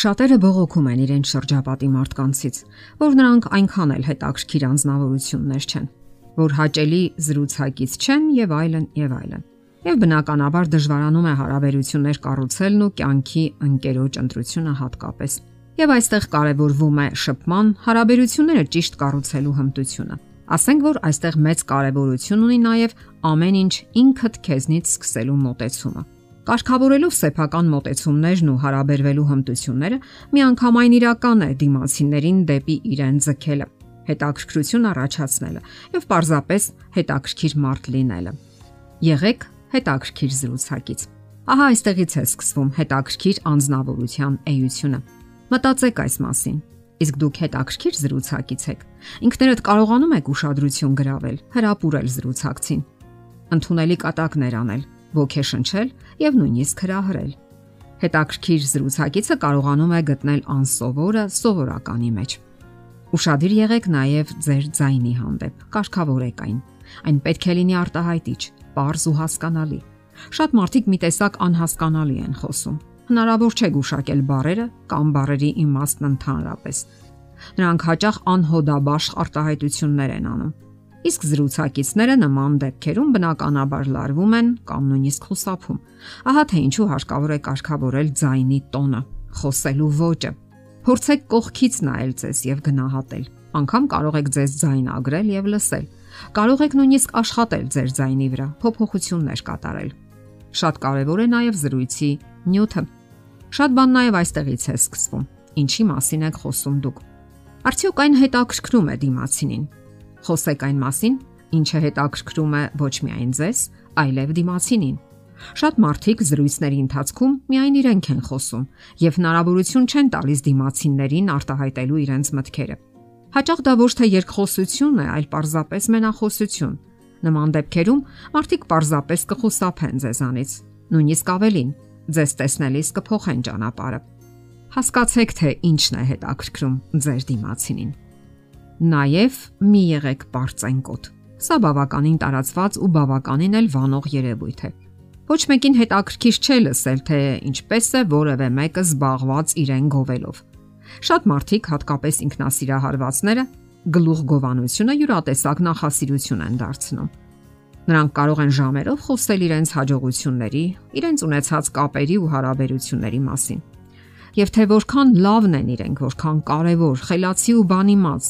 Շատերը բողոքում են իրենց շրջապատի մարդկանցից, որ նրանք այնքան էլ հետաքրքիր անznավորություններ չեն, որ հաճելի զրուցակից չեն եւ այլն եւ այլն։ Եվ բնականաբար դժվարանում է հարաբերություններ կառուցելն ու կյանքի ընկերոջ ընտրությունը հատկապես։ Եվ այստեղ կարևորվում է շփման, հարաբերությունները ճիշտ կառուցելու հմտությունը։ Ասենք որ այստեղ մեծ կարևորություն ունի նաև ամեն ինչ ինքդ քեզնից սկսելու մոտեցումը։ Կարգավորելով սեփական մոտեցումներն ու հարաբերվելու հմտությունները, միանգամայն իրական է դիմացիներին դեպի իրեն ձգելը, հետաքրքրություն առաջացնելը եւ պարզապես հետաքրքիր մարդ լինելը։ Եղեք հետաքրքիր զրուցակից։ Ահա այստեղից է սկսվում հետաքրքիր անznավորության էությունը։ Մտածեք այս մասին։ Իսկ դուք հետաքրքիր զրուցակից եք։ Ինքներդ կարողանում եք ուշադրություն գրավել, հրապուրել զրուցակցին։ Ընթունելի կատակներ անել, ոգեշնչել եւ նույնիսկ հրահրել։ Հետաքրքիր զրուցակիցը կարողանում է գտնել անսովորը սովորականի մեջ։ Ուշադիր եղեք նաև ձեր ձայնի հանդեպ։ Կարգավորեք այն։ Այն պետք է լինի արտահայտիչ, པարզ ու հասկանալի։ Շատ մարդիկ մի տեսակ անհասկանալի են խոսում։ Հնարավոր չէ գուշակել բարերը կամ բարերի իմաստն ընդհանրապես։ Նրանք հաճախ անհոդաբաշխ արտահայտություններ են անում Իսկ զրուցակիցները նման դեպքերում բնականաբար լարվում են կամ նույնիսկ խուսափում։ Ահա թե ինչու հարկավոր է կարգավորել ձայնի տոնը, խոսելու ոճը։ Փորձեք կողքից նայել ձեզ եւ գնահատել։ Անկամ կարող եք ձեզ ձայնագրել եւ լսել։ Կարող եք նույնիսկ աշխատել ձեր ձայնի վրա, փոփոխություններ կատարել։ Շատ կարևոր է նաեւ զրույցի նյութը։ Շատ բան նաեւ այստեղից է սկսվում։ Ինչի մասին եք խոսում դուք։ Արդյոք այն հետաքրքրում է դիմացինին Խոսեք այն մասին, ինչը հետաքրքրում է ոչ միայն ձեզ, այլև դիմացինին։ Շատ մարդիկ զրույցների ընթացքում միայն իրենք են խոսում եւ հնարավորություն չեն տալիս դիմացիններին արտահայտելու իրենց մտքերը։ Հաճախ դա ոչ թե երկխոսություն է, այլ պարզապես մենախոսություն։ Նման դեպքերում մարդիկ պարզապես կխուսափեն ձեզանից։ Նույնիսկ ավելին, ձեզ տեսնելիս կփոխեն ճանապարհը։ Հասկացեք, թե ինչն է հետաքրքրում ձեր դիմացինին։ Նաև մի եղեք པարծենկոտ։ Սա բավականին տարածված ու բավականին էլ վանող երևույթ է։ Ոչ մեկին հետաքրքիր չէ լսել, թե ինչպես է որևէ մեկը զբաղված իրեն գովելով։ Շատ մարդիկ, հատկապես ինքնասիրահարվածները, գլուխ գովանությունը յուրատեսակ նախասիրություն են դարձնում։ Նրանք կարող են ժամերով խոսել իրենց հաջողությունների, իրենց ունեցած կապերի ու հարաբերությունների մասին եւ թե որքան լավն են իրենք, որքան կարեւոր, խելացի ու բանիմաց,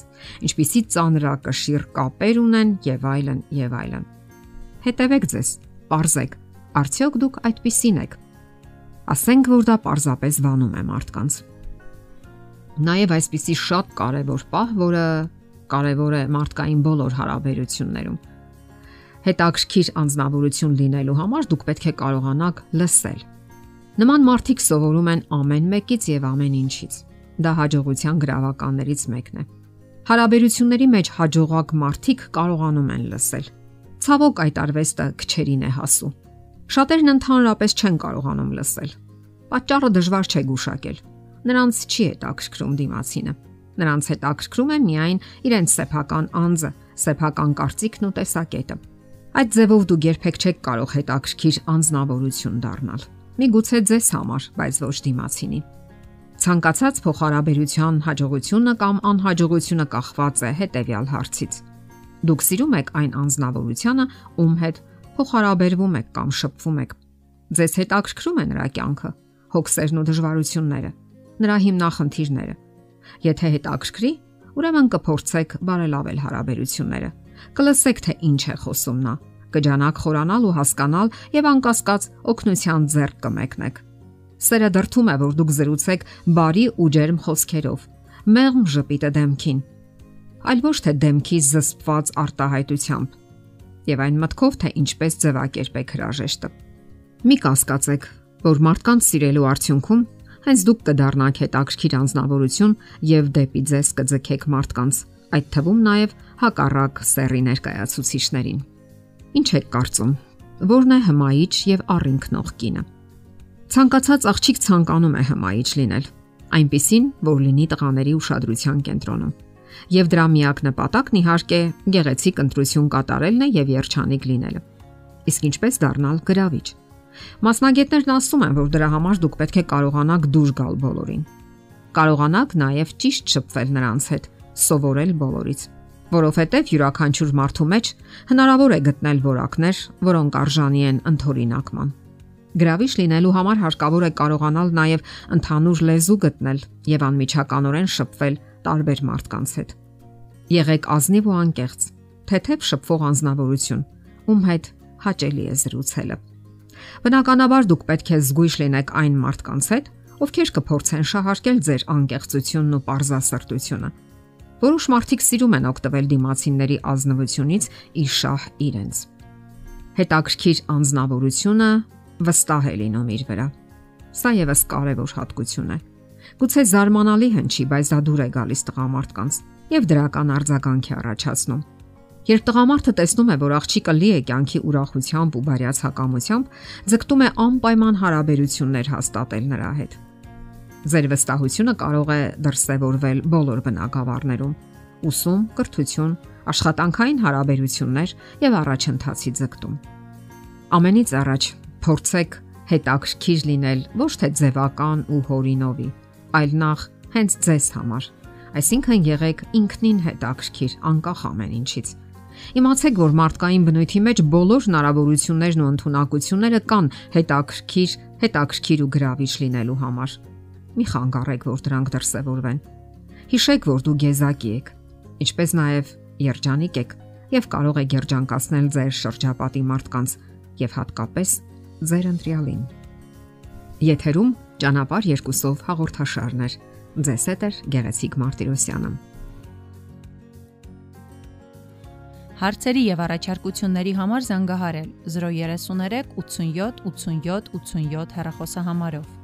ինչպիսի ծանրակշիռ կապեր ունեն եւ այլն եւ այլն։ Հետևեք ձեզ, parzեք, արդյոք դուք այդպիսին եք։ Ասենք որ դա parzapes վանում է մարդկանց։ Նաեւ այսպիսի շատ կարեւոր պահ, որը կարևոր է մարդկային բոլոր հարաբերություններում։ Հետաքրքիր անznավորություն լինելու համար դուք պետք է կարողանաք լսել Նման մարդիկ սովորում են ամեն մեկից եւ ամեն ինչից։ Դա հաջողության գրավականներից մեկն է։ Հարաբերությունների մեջ հաջողակ մարդիկ կարողանում են լսել։ Ցավոք այդ արվեստը քչերին է հասու։ Շատերն ընդհանրապես չեն կարողանում լսել։ Պատճառը դժվար չէ գուշակել։ Նրանց չի հետաքրքրում դիմացինը։ Նրանց հետաքրքրում է միայն իրենց սեփական անձը, սեփական կարծիքն ու տեսակետը։ Այդ ձևով դուք երբեք չեք կարող հետաքրքիր անznավորություն դառնալ միգուցե ձեզ համար, բայց ոչ դիմացինի։ Ցանկացած փոխհարաբերության հաջողությունը կամ անհաջողությունը կախված է հետևյալ հարցից։ Դուք սիրում եք այն անznավորությունը, ում հետ փոխհարաբերվում եք կամ շփվում եք։ Ձեզ հետ ակրկրում է նրա կյանքը, հոգսերն ու դժվարությունները, նրա հիմնախնդիրները։ Եթե հետ ակրկրի, ուրեմն կփորձեք բարելավել հարաբերությունները։ Կլսեք թե ինչ է խոսում նա կջանակ խորանալ ու հասկանալ եւ անկասկած օգնության ձեռք կմեկնեք։ Սերը դրթում է, որ դուք զրուցեք բարի ու ջերմ խոսքերով, մեղմ ժպիտը դեմքին, այլ ոչ թե դեմքի զսպված արտահայտությամբ եւ այն մտքով, թե ինչպես ձևակերպեք հրաժեշտը։ Մի կասկածեք, որ մարդկանց սիրելու արդյունքում հենց դուք կդառնաք հետաքրքիր անznավորություն եւ դեպի ձեզ կձգեք մարդկանց, այդ թվում նաեւ հակառակ սերի ներկայացուցիչներին։ Ինչ եք կարծում։ Որն է հմայիչ եւ առինքնող կինը։ Ցանկացած աղջիկ ցանկանում է հմայիչ լինել, այնպիսին, որ լինի տղաների ուշադրության կենտրոնում։ Եվ դրա միակ նպատակն իհարկե գեղեցիկ ընտրություն կատարելն է եւ երջանիկ լինելը։ Իսկ ինչպես դառնալ գրավիչ։ Մասնագետներն ասում են, որ դրա համար դուք պետք է կարողանաք դուրս գալ բոլորին։ կարողանաք նաև ճիշտ շփվել նրանց հետ, սովորել բոլորից որովհետև յուրաքանչյուր մարդու մեջ հնարավոր է գտնել որակներ, որոնք արժանի են ընթորինակման։ Գրավիչ լինելու համար հարկավոր է կարողանալ նաև ընդհանուր լեզու գտնել եւ անմիջականորեն շփվել տարբեր մարդկանց հետ։ Եղեք ազնիվ ու անկեղծ, թեթև շփվող անznավորություն, ում հետ հաճելի է զրուցելը։ Բնականաբար դուք պետք է զգույշ լինեք այն մարդկանց հետ, ովքեր կփորձեն շահարկել ձեր անկեղծությունն ու པարզասրտությունը։ Որոշ մարդիկ սիրում են օգտվել դիմացինների ազնվությունից ի շահ իրենց։ Հետաքրքիր անznավորությունը վստահ է լինում իր վրա։ Սա եւս կարևոր հատկություն է։ Գուցե զարմանալի հնչի, բայց դա դուր է գալիս տղամարդկանց եւ դրական արձագանք է առաջացնում։ Երբ տղամարդը տեսնում է, որ աղջիկը լի է կյանքի ուրախությամբ ու բարյացակամությամբ, ձգտում է անպայման հարաբերություններ հաստատել նրա հետ։ Ձեր վստահությունը կարող է դրսևորվել բոլոր բնակավարներում՝ ուսում, կրթություն, աշխատանքային հարաբերություններ եւ առաջընթացի ձգտում։ Ամենից առաջ փորձեք հետաքրքիր լինել ոչ թե ձևական ու հորինովի, այլ նախ հենց ձեզ համար։ Այսինքն եղեք ինքնին հետաքրքիր անկախ ամեն ինչից։ Իմացեք, որ մարդկային բնույթի մեջ բոլոր հնարավորություններն ու ընտունակությունները կան հետաքրքիր, հետաքրքիր ու գրավիչ լինելու համար։ Մի խանգարեք, որ դրանք դրսևորվեն։ Հիշեք, որ դու գեզակի եք, ինչպես նաև երջանիկ եք եւ կարող եք երջանկացնել ձեր շրջապատի մարդկանց եւ հատկապես ձեր ընտրյալին։ Եթերում ճանապար երկուսով հաղորդաշարներ։ Ձեզ հետ է Գեղեցիկ Մարտիրոսյանը։ Հարցերի եւ առաջարկությունների համար զանգահարել 033 87 87 87 հեռախոսահամարով։